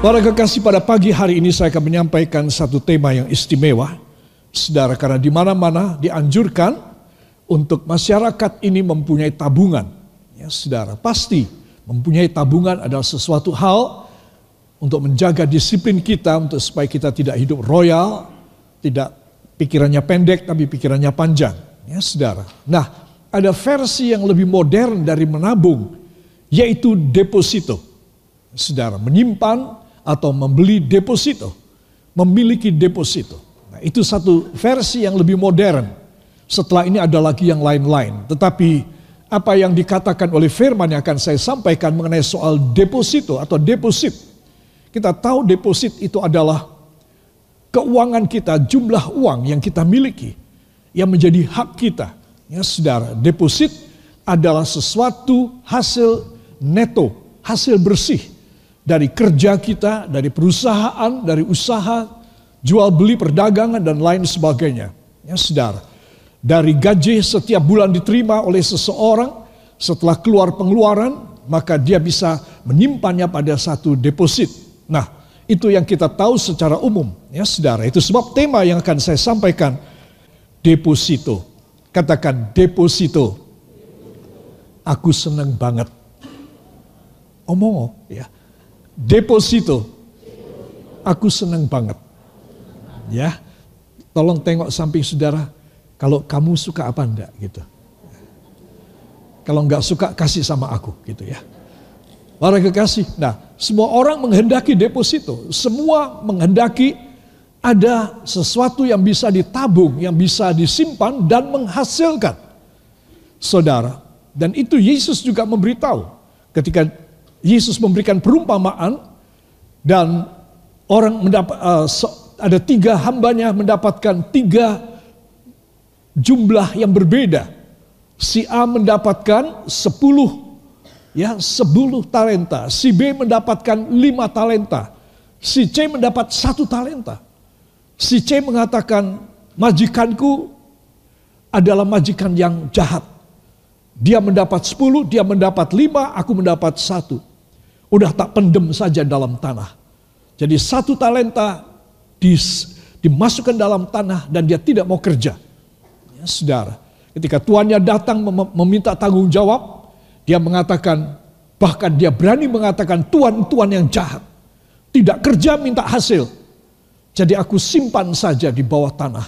Para kekasih pada pagi hari ini saya akan menyampaikan satu tema yang istimewa. Saudara, karena di mana-mana dianjurkan untuk masyarakat ini mempunyai tabungan. Ya, saudara, pasti mempunyai tabungan adalah sesuatu hal untuk menjaga disiplin kita untuk supaya kita tidak hidup royal, tidak pikirannya pendek tapi pikirannya panjang. Ya, saudara. Nah, ada versi yang lebih modern dari menabung, yaitu deposito. Saudara, menyimpan atau membeli deposito, memiliki deposito. Nah, itu satu versi yang lebih modern. Setelah ini ada lagi yang lain-lain. Tetapi apa yang dikatakan oleh firman yang akan saya sampaikan mengenai soal deposito atau deposit. Kita tahu deposit itu adalah keuangan kita, jumlah uang yang kita miliki yang menjadi hak kita. Ya, saudara, deposit adalah sesuatu hasil neto, hasil bersih dari kerja kita, dari perusahaan, dari usaha, jual beli perdagangan dan lain sebagainya. Ya saudara, dari gaji setiap bulan diterima oleh seseorang, setelah keluar pengeluaran, maka dia bisa menyimpannya pada satu deposit. Nah, itu yang kita tahu secara umum, ya saudara. Itu sebab tema yang akan saya sampaikan, deposito. Katakan deposito. Aku senang banget. Omong, ya deposito. Aku senang banget. Ya. Tolong tengok samping saudara. Kalau kamu suka apa enggak gitu. Kalau enggak suka kasih sama aku gitu ya. Para kekasih. Nah, semua orang menghendaki deposito. Semua menghendaki ada sesuatu yang bisa ditabung, yang bisa disimpan dan menghasilkan. Saudara, dan itu Yesus juga memberitahu ketika Yesus memberikan perumpamaan dan orang mendapat uh, ada tiga hambanya mendapatkan tiga jumlah yang berbeda. Si A mendapatkan sepuluh ya sepuluh talenta, si B mendapatkan lima talenta, si C mendapat satu talenta. Si C mengatakan majikanku adalah majikan yang jahat. Dia mendapat sepuluh, dia mendapat lima, aku mendapat satu. Udah tak pendem saja dalam tanah. Jadi satu talenta dis, dimasukkan dalam tanah dan dia tidak mau kerja. Ya, saudara, ketika tuannya datang meminta tanggung jawab, dia mengatakan, bahkan dia berani mengatakan tuan-tuan yang jahat. Tidak kerja minta hasil. Jadi aku simpan saja di bawah tanah.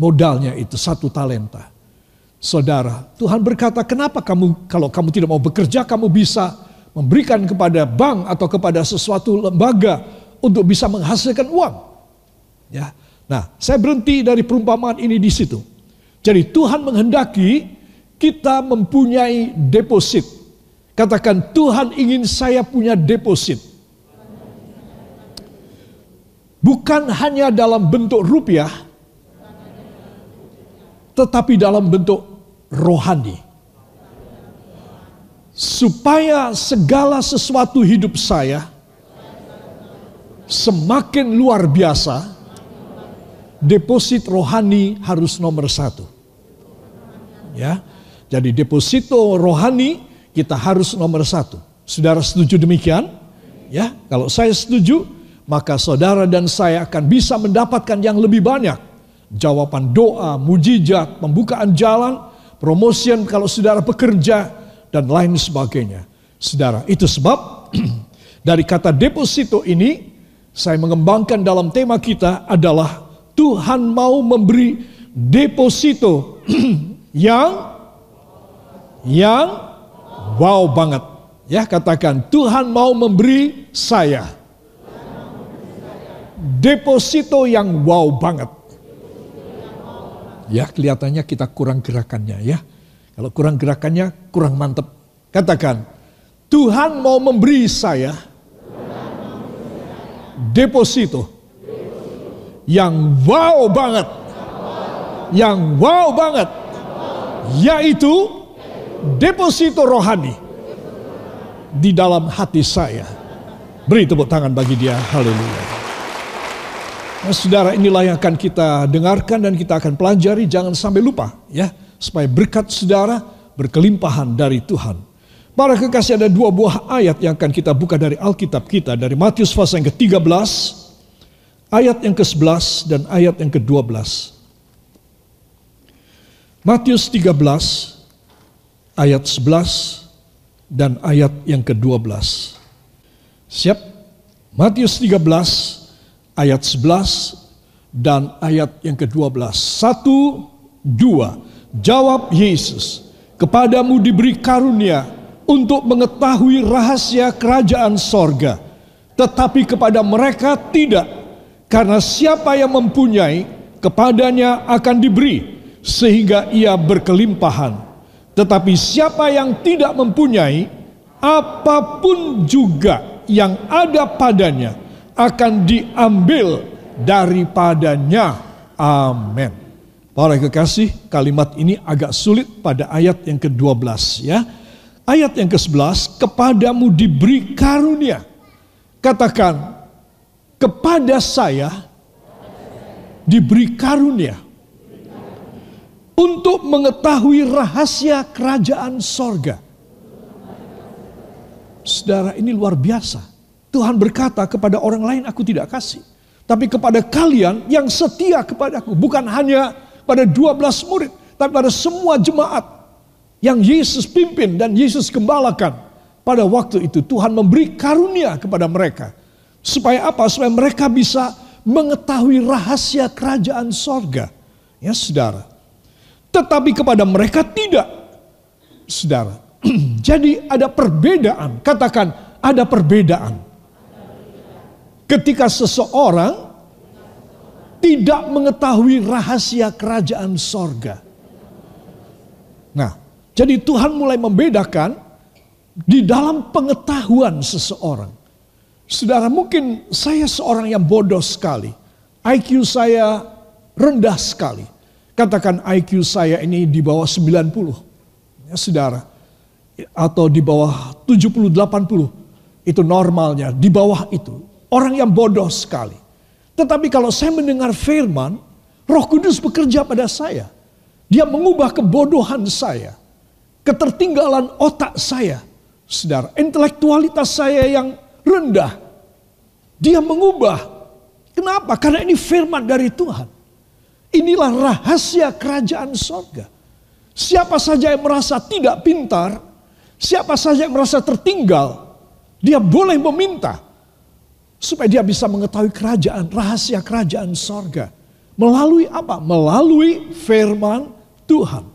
Modalnya itu satu talenta. Saudara, Tuhan berkata, kenapa kamu kalau kamu tidak mau bekerja, kamu bisa memberikan kepada bank atau kepada sesuatu lembaga untuk bisa menghasilkan uang. Ya. Nah, saya berhenti dari perumpamaan ini di situ. Jadi Tuhan menghendaki kita mempunyai deposit. Katakan Tuhan ingin saya punya deposit. Bukan hanya dalam bentuk rupiah, tetapi dalam bentuk rohani supaya segala sesuatu hidup saya semakin luar biasa, deposit rohani harus nomor satu. Ya, jadi deposito rohani kita harus nomor satu. Saudara setuju demikian? Ya, kalau saya setuju, maka saudara dan saya akan bisa mendapatkan yang lebih banyak. Jawaban doa, mujizat, pembukaan jalan, promotion kalau saudara bekerja, dan lain sebagainya. Saudara, itu sebab dari kata deposito ini saya mengembangkan dalam tema kita adalah Tuhan mau memberi deposito yang yang wow banget. Ya, katakan Tuhan mau memberi saya deposito yang wow banget. Ya, kelihatannya kita kurang gerakannya ya. Kalau kurang gerakannya, kurang mantep. Katakan, Tuhan mau memberi saya deposito yang wow banget. Yang wow banget. Yaitu deposito rohani di dalam hati saya. Beri tepuk tangan bagi dia. Haleluya. Nah, saudara inilah yang akan kita dengarkan dan kita akan pelajari. Jangan sampai lupa ya supaya berkat saudara berkelimpahan dari Tuhan. Para kekasih ada dua buah ayat yang akan kita buka dari Alkitab kita. Dari Matius pasal yang ke-13, ayat yang ke-11 dan ayat yang ke-12. Matius 13, ayat 11 dan ayat yang ke-12. Siap? Matius 13, ayat 11 dan ayat yang ke-12. Satu, dua. Jawab Yesus, kepadamu diberi karunia untuk mengetahui rahasia kerajaan sorga. Tetapi kepada mereka tidak, karena siapa yang mempunyai, kepadanya akan diberi, sehingga ia berkelimpahan. Tetapi siapa yang tidak mempunyai, apa pun juga yang ada padanya akan diambil daripadanya. Amin. Para kekasih, kalimat ini agak sulit pada ayat yang ke-12 ya. Ayat yang ke-11, kepadamu diberi karunia. Katakan, kepada saya diberi karunia untuk mengetahui rahasia kerajaan sorga. Saudara ini luar biasa. Tuhan berkata kepada orang lain aku tidak kasih. Tapi kepada kalian yang setia kepadaku. Bukan hanya pada 12 murid. Tapi pada semua jemaat yang Yesus pimpin dan Yesus gembalakan. Pada waktu itu Tuhan memberi karunia kepada mereka. Supaya apa? Supaya mereka bisa mengetahui rahasia kerajaan sorga. Ya saudara. Tetapi kepada mereka tidak. Saudara. Jadi ada perbedaan. Katakan ada perbedaan. Ketika seseorang tidak mengetahui rahasia kerajaan sorga. Nah, jadi Tuhan mulai membedakan di dalam pengetahuan seseorang. Saudara, mungkin saya seorang yang bodoh sekali. IQ saya rendah sekali. Katakan IQ saya ini di bawah 90. Ya, saudara. Atau di bawah 70 80. Itu normalnya, di bawah itu. Orang yang bodoh sekali. Tetapi kalau saya mendengar firman, Roh Kudus bekerja pada saya. Dia mengubah kebodohan saya ketertinggalan otak saya, saudara, intelektualitas saya yang rendah, dia mengubah. Kenapa? Karena ini firman dari Tuhan. Inilah rahasia kerajaan sorga. Siapa saja yang merasa tidak pintar, siapa saja yang merasa tertinggal, dia boleh meminta supaya dia bisa mengetahui kerajaan, rahasia kerajaan sorga. Melalui apa? Melalui firman Tuhan.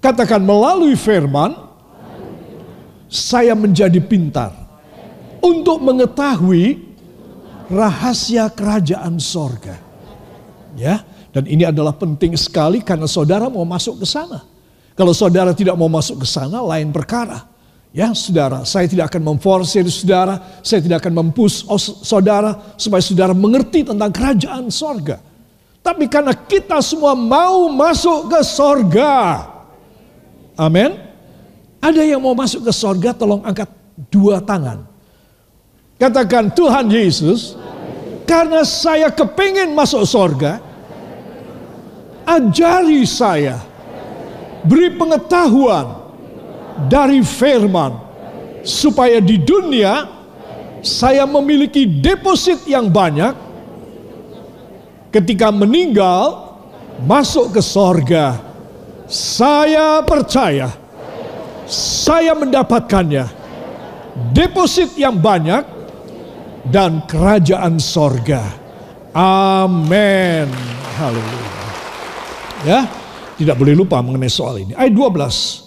Katakan melalui firman, saya menjadi pintar untuk mengetahui rahasia kerajaan sorga. Ya, dan ini adalah penting sekali karena saudara mau masuk ke sana. Kalau saudara tidak mau masuk ke sana, lain perkara. Ya, saudara, saya tidak akan memforsir saudara, saya tidak akan mempus saudara supaya saudara mengerti tentang kerajaan sorga. Tapi karena kita semua mau masuk ke sorga, Amin. Ada yang mau masuk ke sorga, tolong angkat dua tangan. Katakan Tuhan Yesus, karena saya kepingin masuk sorga, ajari saya, beri pengetahuan dari firman, supaya di dunia saya memiliki deposit yang banyak, ketika meninggal masuk ke sorga saya percaya saya mendapatkannya. Deposit yang banyak dan kerajaan sorga. Amin. Haleluya. Ya, tidak boleh lupa mengenai soal ini. Ayat 12.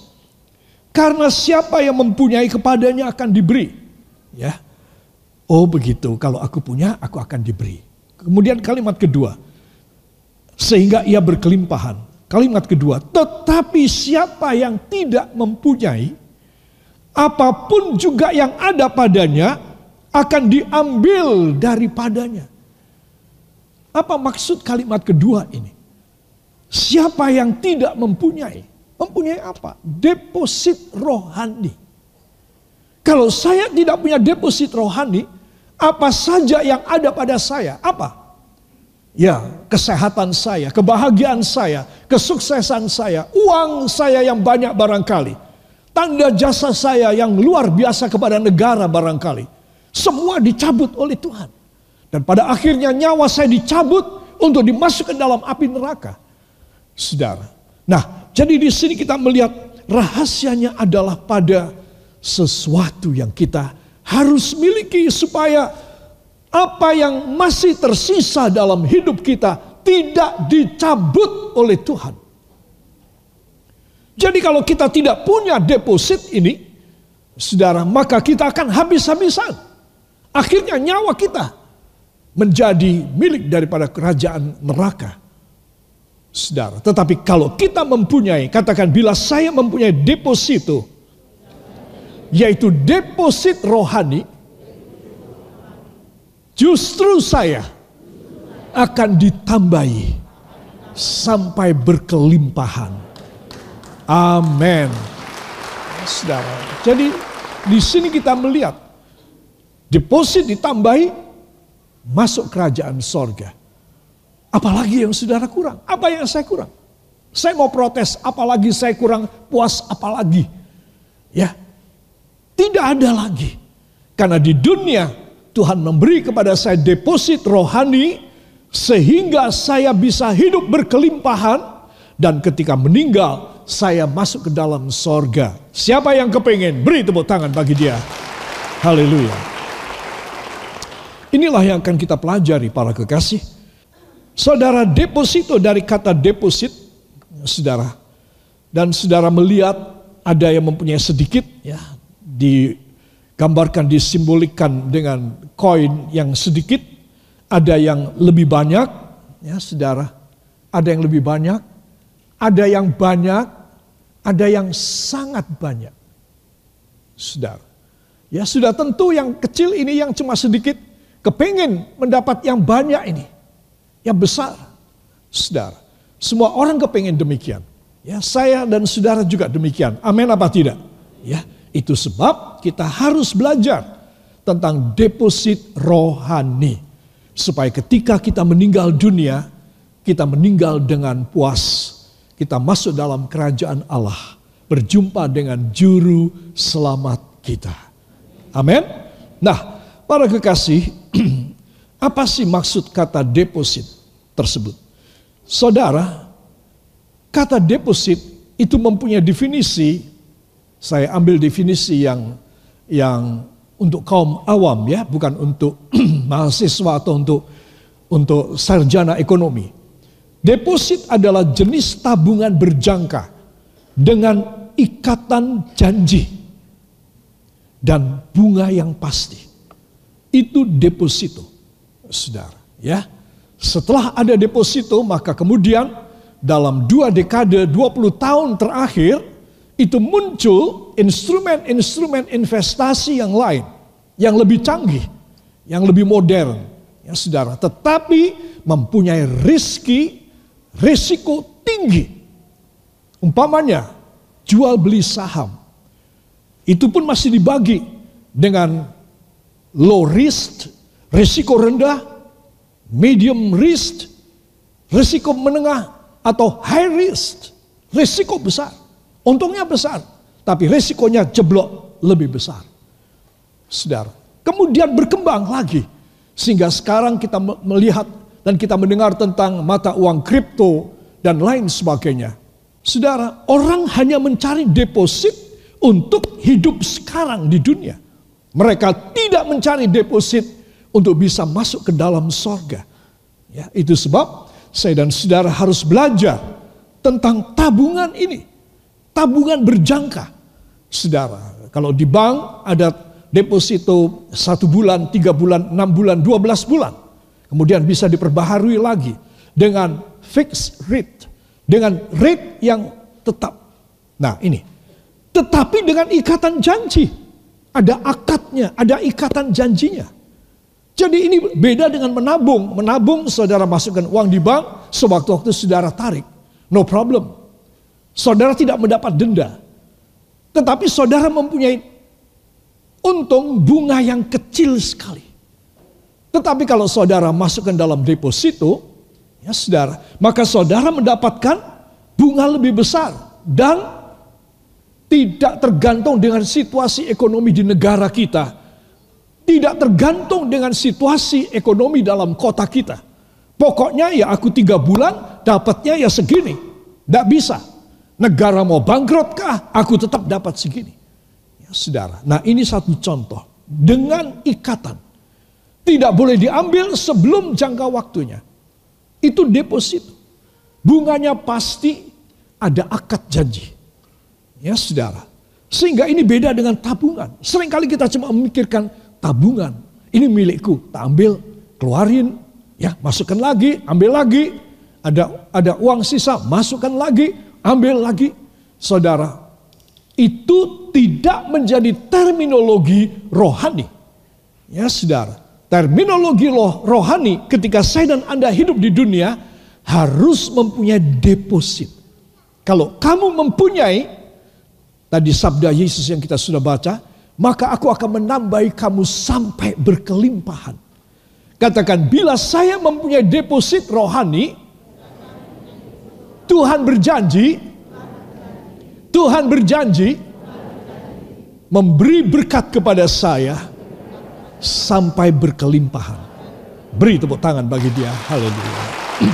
Karena siapa yang mempunyai kepadanya akan diberi. Ya. Oh begitu, kalau aku punya aku akan diberi. Kemudian kalimat kedua. Sehingga ia berkelimpahan. Kalimat kedua, tetapi siapa yang tidak mempunyai, apa pun juga yang ada padanya akan diambil daripadanya. Apa maksud kalimat kedua ini? Siapa yang tidak mempunyai, mempunyai apa? Deposit rohani. Kalau saya tidak punya deposit rohani, apa saja yang ada pada saya, apa? Ya, kesehatan saya, kebahagiaan saya, kesuksesan saya, uang saya yang banyak barangkali. tanda jasa saya yang luar biasa kepada negara barangkali. Semua dicabut oleh Tuhan. Dan pada akhirnya nyawa saya dicabut untuk dimasukkan dalam api neraka. Saudara. Nah, jadi di sini kita melihat rahasianya adalah pada sesuatu yang kita harus miliki supaya apa yang masih tersisa dalam hidup kita tidak dicabut oleh Tuhan. Jadi kalau kita tidak punya deposit ini, saudara, maka kita akan habis-habisan. Akhirnya nyawa kita menjadi milik daripada kerajaan neraka. Saudara, tetapi kalau kita mempunyai, katakan bila saya mempunyai deposito, yaitu deposit rohani, Justru saya akan ditambahi sampai berkelimpahan. Amin. Saudara. Jadi di sini kita melihat deposit ditambahi masuk kerajaan sorga. Apalagi yang saudara kurang? Apa yang saya kurang? Saya mau protes, apalagi saya kurang puas, apalagi. Ya, tidak ada lagi. Karena di dunia Tuhan memberi kepada saya deposit rohani sehingga saya bisa hidup berkelimpahan dan ketika meninggal saya masuk ke dalam sorga. Siapa yang kepengen? Beri tepuk tangan bagi dia. Haleluya. Inilah yang akan kita pelajari para kekasih. Saudara deposito dari kata deposit, saudara. Dan saudara melihat ada yang mempunyai sedikit ya di gambarkan disimbolkan dengan koin yang sedikit, ada yang lebih banyak, ya saudara, ada yang lebih banyak, ada yang banyak, ada yang sangat banyak. Saudara, ya sudah tentu yang kecil ini yang cuma sedikit, kepingin mendapat yang banyak ini, yang besar. Saudara, semua orang kepingin demikian. Ya, saya dan saudara juga demikian. Amin apa tidak? Ya, itu sebab kita harus belajar tentang deposit rohani. Supaya ketika kita meninggal dunia, kita meninggal dengan puas. Kita masuk dalam kerajaan Allah. Berjumpa dengan juru selamat kita. Amin. Nah, para kekasih, apa sih maksud kata deposit tersebut? Saudara, kata deposit itu mempunyai definisi saya ambil definisi yang yang untuk kaum awam ya, bukan untuk mahasiswa atau untuk untuk sarjana ekonomi. Deposit adalah jenis tabungan berjangka dengan ikatan janji dan bunga yang pasti. Itu deposito, saudara. Ya, setelah ada deposito maka kemudian dalam dua dekade 20 tahun terakhir itu muncul instrumen-instrumen investasi yang lain, yang lebih canggih, yang lebih modern, ya saudara. Tetapi mempunyai riski, risiko tinggi. Umpamanya jual beli saham, itu pun masih dibagi dengan low risk, risiko rendah, medium risk, risiko menengah, atau high risk, risiko besar. Untungnya besar, tapi resikonya jeblok lebih besar. Saudara, kemudian berkembang lagi. Sehingga sekarang kita melihat dan kita mendengar tentang mata uang kripto dan lain sebagainya. Saudara, orang hanya mencari deposit untuk hidup sekarang di dunia. Mereka tidak mencari deposit untuk bisa masuk ke dalam sorga. Ya, itu sebab saya dan saudara harus belajar tentang tabungan ini tabungan berjangka. Saudara, kalau di bank ada deposito satu bulan, tiga bulan, enam bulan, dua belas bulan. Kemudian bisa diperbaharui lagi dengan fixed rate. Dengan rate yang tetap. Nah ini. Tetapi dengan ikatan janji. Ada akadnya, ada ikatan janjinya. Jadi ini beda dengan menabung. Menabung saudara masukkan uang di bank, sewaktu-waktu saudara tarik. No problem. Saudara tidak mendapat denda. Tetapi saudara mempunyai untung bunga yang kecil sekali. Tetapi kalau saudara masukkan dalam deposito, ya saudara, maka saudara mendapatkan bunga lebih besar dan tidak tergantung dengan situasi ekonomi di negara kita, tidak tergantung dengan situasi ekonomi dalam kota kita. Pokoknya ya aku tiga bulan dapatnya ya segini. Tidak bisa. Negara mau bangkrut kah? Aku tetap dapat segini. Ya, saudara. Nah ini satu contoh. Dengan ikatan. Tidak boleh diambil sebelum jangka waktunya. Itu deposito. Bunganya pasti ada akad janji. Ya saudara. Sehingga ini beda dengan tabungan. Seringkali kita cuma memikirkan tabungan. Ini milikku. Tak ambil, keluarin, ya masukkan lagi, ambil lagi. Ada ada uang sisa, masukkan lagi, ambil lagi. Saudara, itu tidak menjadi terminologi rohani. Ya saudara, terminologi rohani ketika saya dan Anda hidup di dunia harus mempunyai deposit. Kalau kamu mempunyai Tadi sabda Yesus yang kita sudah baca, maka aku akan menambahi kamu sampai berkelimpahan. Katakan, bila saya mempunyai deposit rohani, Tuhan berjanji, Tuhan berjanji memberi berkat kepada saya sampai berkelimpahan. Beri tepuk tangan bagi dia. Haleluya.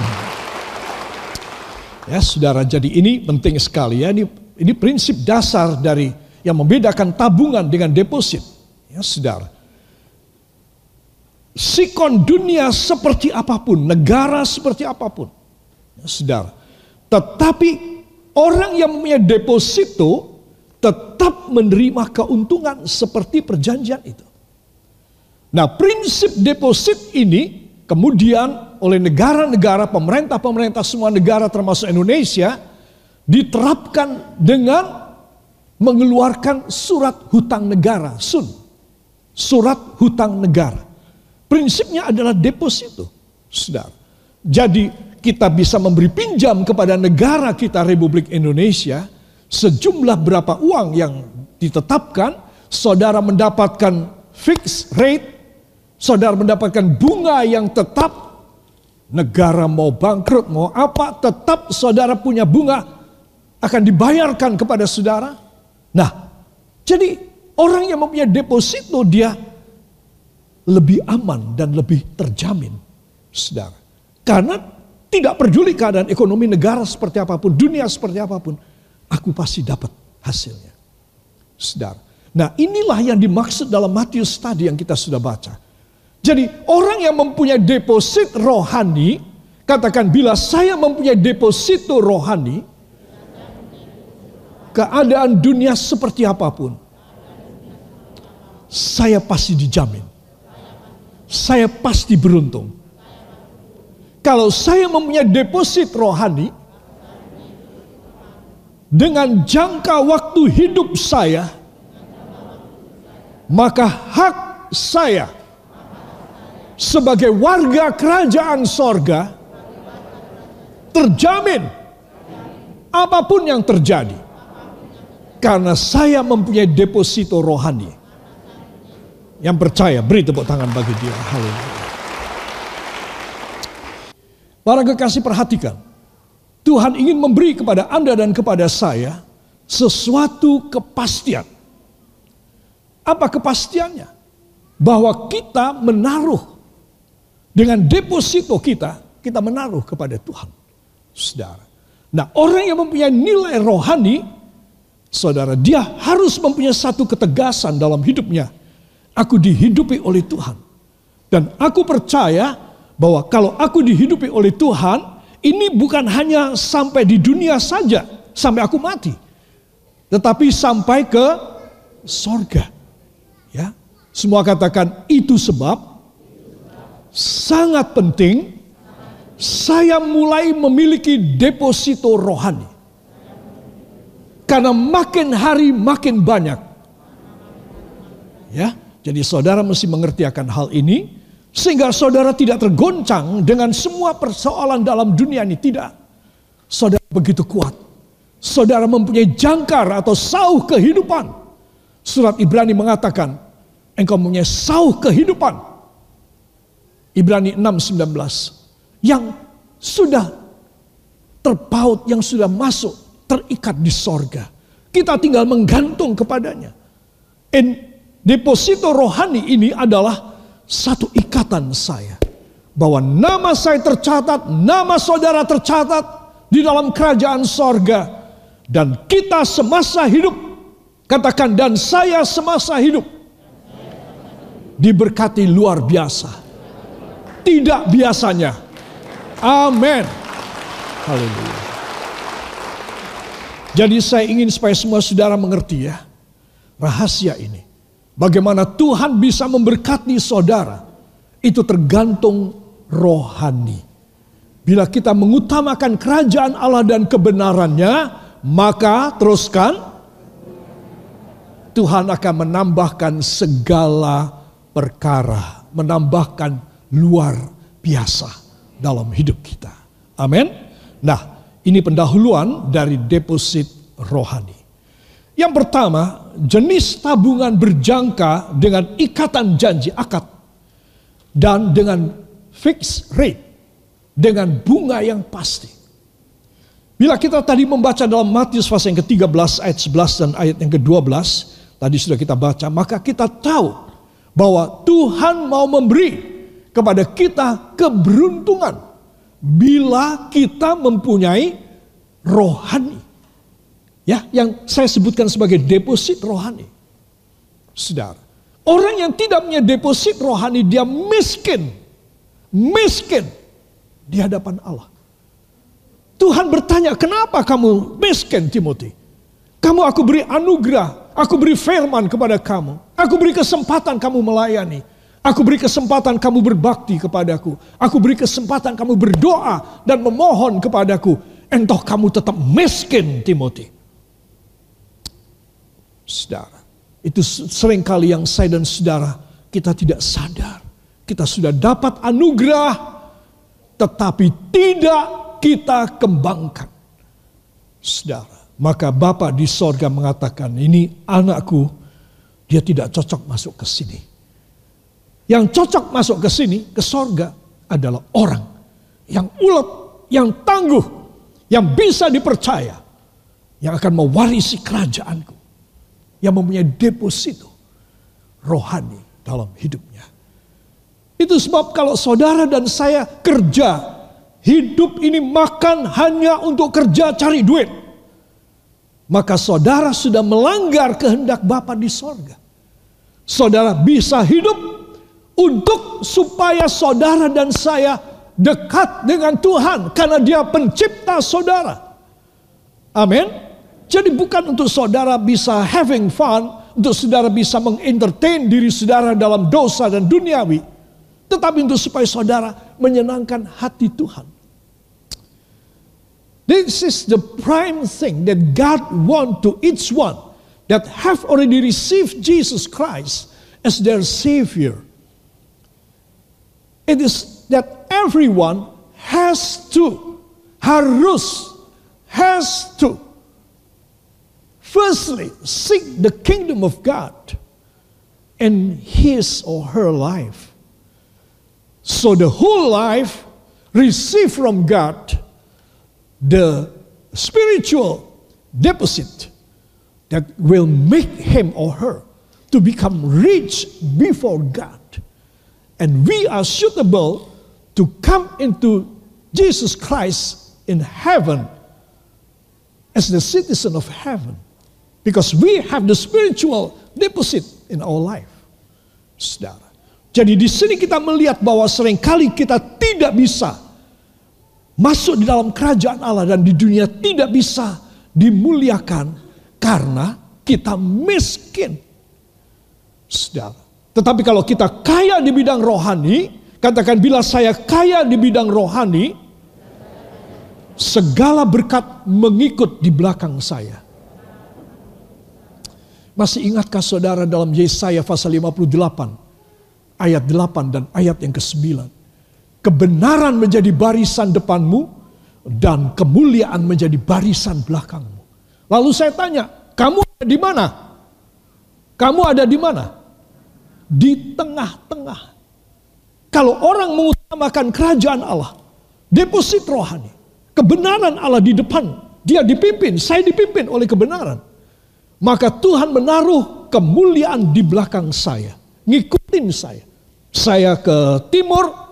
ya, saudara, jadi ini penting sekali ya. Ini ini prinsip dasar dari yang membedakan tabungan dengan deposit. Ya, saudara. Sikon dunia seperti apa pun, negara seperti apa pun. Ya, saudara. Tetapi orang yang mempunyai deposito tetap menerima keuntungan seperti perjanjian itu. Nah prinsip deposit ini kemudian oleh negara-negara, pemerintah-pemerintah semua negara termasuk Indonesia diterapkan dengan mengeluarkan surat hutang negara, sun. Surat hutang negara. Prinsipnya adalah deposito, saudara. Jadi kita bisa memberi pinjam kepada negara kita Republik Indonesia sejumlah berapa uang yang ditetapkan, saudara mendapatkan fixed rate, saudara mendapatkan bunga yang tetap, negara mau bangkrut, mau apa, tetap saudara punya bunga akan dibayarkan kepada saudara. Nah, jadi orang yang mempunyai deposito dia lebih aman dan lebih terjamin, saudara. Karena tidak peduli keadaan ekonomi negara seperti apa pun, dunia seperti apa pun, aku pasti dapat hasilnya. Saudara. Nah inilah yang dimaksud dalam Matius tadi yang kita sudah baca. Jadi orang yang mempunyai deposit rohani, katakan bila saya mempunyai deposito rohani, keadaan dunia seperti apa pun, saya pasti dijamin. Saya pasti beruntung. Kalau saya mempunyai deposit rohani, dengan jangka waktu hidup saya, maka hak saya sebagai warga kerajaan sorga terjamin apa pun yang terjadi. Karena saya mempunyai deposito rohani. Yang percaya, beri tepuk tangan bagi dia. Haleluya. Para kekasih perhatikan. Tuhan ingin memberi kepada Anda dan kepada saya sesuatu kepastian. Apa kepastiannya? Bahwa kita menaruh dengan deposito kita, kita menaruh kepada Tuhan. Saudara. Nah orang yang mempunyai nilai rohani, Saudara, dia harus mempunyai satu ketegasan dalam hidupnya. Aku dihidupi oleh Tuhan. Dan aku percaya bahwa kalau aku dihidupi oleh Tuhan, ini bukan hanya sampai di dunia saja, sampai aku mati. Tetapi sampai ke sorga. Ya, semua katakan itu sebab sangat penting saya mulai memiliki deposito rohani. Karena makin hari makin banyak. Ya, jadi saudara mesti mengerti akan hal ini sehingga saudara tidak tergoncang dengan semua persoalan dalam dunia ini tidak. Saudara begitu kuat. Saudara mempunyai jangkar atau sauh kehidupan. Surat Ibrani mengatakan, engkau mempunyai sauh kehidupan. Ibrani 6:19 yang sudah terpaut yang sudah masuk terikat di sorga. Kita tinggal menggantung kepadanya. And deposito rohani ini adalah satu ikatan saya. Bahwa nama saya tercatat, nama saudara tercatat di dalam kerajaan sorga. Dan kita semasa hidup, katakan dan saya semasa hidup. Diberkati luar biasa. Tidak biasanya. Amin. Haleluya. Jadi saya ingin supaya semua saudara mengerti ya. Rahasia ini. Bagaimana Tuhan bisa memberkati saudara. Itu tergantung rohani. Bila kita mengutamakan kerajaan Allah dan kebenarannya, maka teruskan Tuhan akan menambahkan segala perkara, menambahkan luar biasa dalam hidup kita. Amin. Nah, ini pendahuluan dari deposit rohani. Yang pertama, jenis tabungan berjangka dengan ikatan janji akad dan dengan fixed rate dengan bunga yang pasti. Bila kita tadi membaca dalam Matius pasal yang ke-13 ayat 11 dan ayat yang ke-12, tadi sudah kita baca, maka kita tahu bahwa Tuhan mau memberi kepada kita keberuntungan bila kita mempunyai rohani. Ya, yang saya sebutkan sebagai deposit rohani. Saudara, orang yang tidak punya deposit rohani dia miskin. Miskin di hadapan Allah. Tuhan bertanya, "Kenapa kamu miskin, Timothy? Kamu aku beri anugerah, aku beri firman kepada kamu. Aku beri kesempatan kamu melayani. Aku beri kesempatan kamu berbakti kepadaku. Aku beri kesempatan kamu berdoa dan memohon kepadaku. Entah kamu tetap miskin, Timothy." Saudara, itu sering kali yang saya dan saudara kita tidak sadar. Kita sudah dapat anugerah, tetapi tidak kita kembangkan. Saudara, maka Bapak di sorga mengatakan, ini anakku, dia tidak cocok masuk ke sini. Yang cocok masuk ke sini, ke sorga, adalah orang yang ulet, yang tangguh, yang bisa dipercaya, yang akan mewarisi kerajaanku yang mempunyai deposito rohani dalam hidupnya. Itu sebab kalau saudara dan saya kerja, hidup ini makan hanya untuk kerja cari duit. Maka saudara sudah melanggar kehendak Bapa di sorga. Saudara bisa hidup untuk supaya saudara dan saya dekat dengan Tuhan karena dia pencipta saudara. Amin. Jadi bukan untuk saudara bisa having fun, untuk saudara bisa mengentertain diri saudara dalam dosa dan duniawi. Tetapi untuk supaya saudara menyenangkan hati Tuhan. This is the prime thing that God want to each one that have already received Jesus Christ as their Savior. It is that everyone has to, harus, has to Firstly, seek the kingdom of God in his or her life. So the whole life receive from God the spiritual deposit that will make him or her to become rich before God. And we are suitable to come into Jesus Christ in heaven as the citizen of heaven. Because we have the spiritual deposit in our life. Saudara. Jadi di sini kita melihat bahwa sering kali kita tidak bisa masuk di dalam kerajaan Allah dan di dunia tidak bisa dimuliakan karena kita miskin. Saudara. Tetapi kalau kita kaya di bidang rohani, katakan bila saya kaya di bidang rohani, segala berkat mengikut di belakang saya. Masih ingatkah saudara dalam Yesaya pasal 58 ayat 8 dan ayat yang ke-9. Kebenaran menjadi barisan depanmu dan kemuliaan menjadi barisan belakangmu. Lalu saya tanya, kamu ada di mana? Kamu ada di mana? Di tengah-tengah. Kalau orang mengutamakan kerajaan Allah, deposit rohani, kebenaran Allah di depan, dia dipimpin, saya dipimpin oleh kebenaran Maka Tuhan menaruh kemuliaan di belakang saya. Ngikutin saya. Saya ke timur,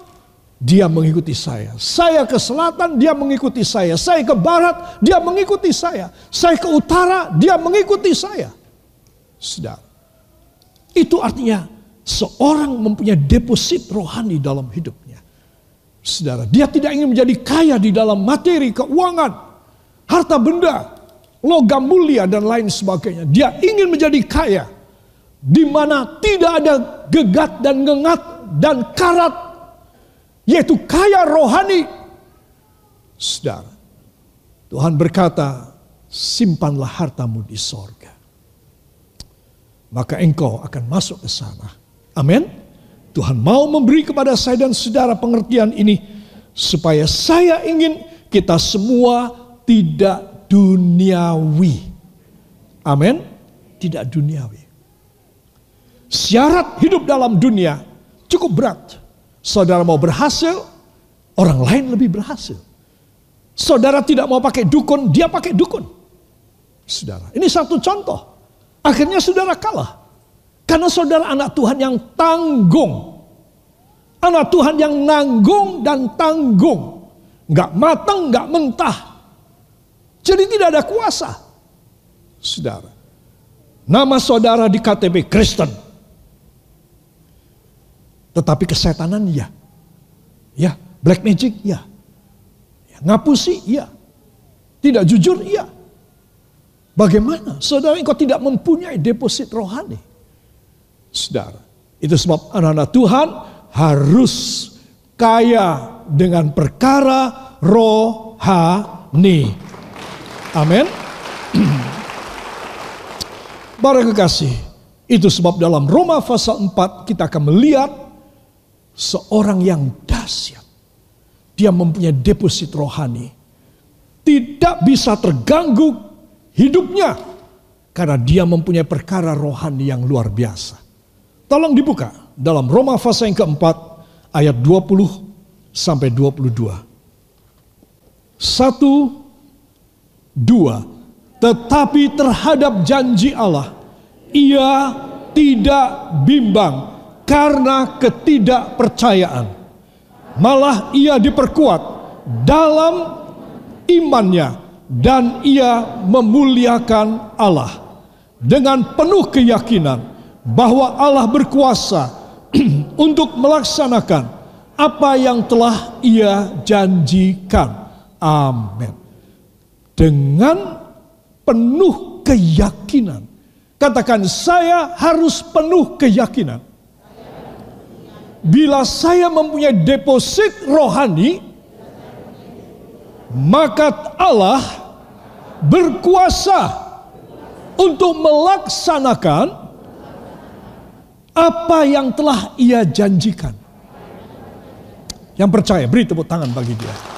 dia mengikuti saya. Saya ke selatan, dia mengikuti saya. Saya ke barat, dia mengikuti saya. Saya ke utara, dia mengikuti saya. Sudah. Itu artinya seorang mempunyai deposit rohani dalam hidupnya. Saudara, dia tidak ingin menjadi kaya di dalam materi, keuangan, harta benda, logam mulia dan lain sebagainya. Dia ingin menjadi kaya di mana tidak ada gegat dan ngengat dan karat yaitu kaya rohani. Saudara, Tuhan berkata, simpanlah hartamu di sorga. Maka engkau akan masuk ke sana. Amin. Tuhan mau memberi kepada saya dan saudara pengertian ini supaya saya ingin kita semua tidak duniawi. Amin. Tidak duniawi. Syarat hidup dalam dunia cukup berat. Saudara mau berhasil, orang lain lebih berhasil. Saudara tidak mau pakai dukun, dia pakai dukun. Saudara, ini satu contoh. Akhirnya saudara kalah. Karena saudara anak Tuhan yang tanggung. Anak Tuhan yang nanggung dan tanggung. Nggak matang, nggak mentah. Jadi tidak ada kuasa. Saudara. Nama saudara di KTP Kristen. Tetapi kesetanan ya. Ya, black magic ya. ya ngapusi ya. Tidak jujur iya. Bagaimana? Saudara engkau tidak mempunyai deposit rohani saudara. Itu sebab anak-anak Tuhan harus kaya dengan perkara rohani. Amin. Para kekasih, itu sebab dalam Roma pasal 4 kita akan melihat seorang yang dahsyat. Dia mempunyai deposit rohani. Tidak bisa terganggu hidupnya karena dia mempunyai perkara rohani yang luar biasa. Tolong dibuka dalam Roma pasal yang keempat ayat 20 sampai 22. Satu, dua. Tetapi terhadap janji Allah, ia tidak bimbang karena ketidakpercayaan. Malah ia diperkuat dalam imannya dan ia memuliakan Allah dengan penuh keyakinan bahwa Allah berkuasa untuk melaksanakan apa yang telah Ia janjikan. Amin. Dengan penuh keyakinan. Katakan saya harus penuh keyakinan. Bila saya mempunyai deposit rohani, maka Allah berkuasa untuk melaksanakan apa yang telah ia janjikan. Yang percaya, beri tepuk tangan bagi dia.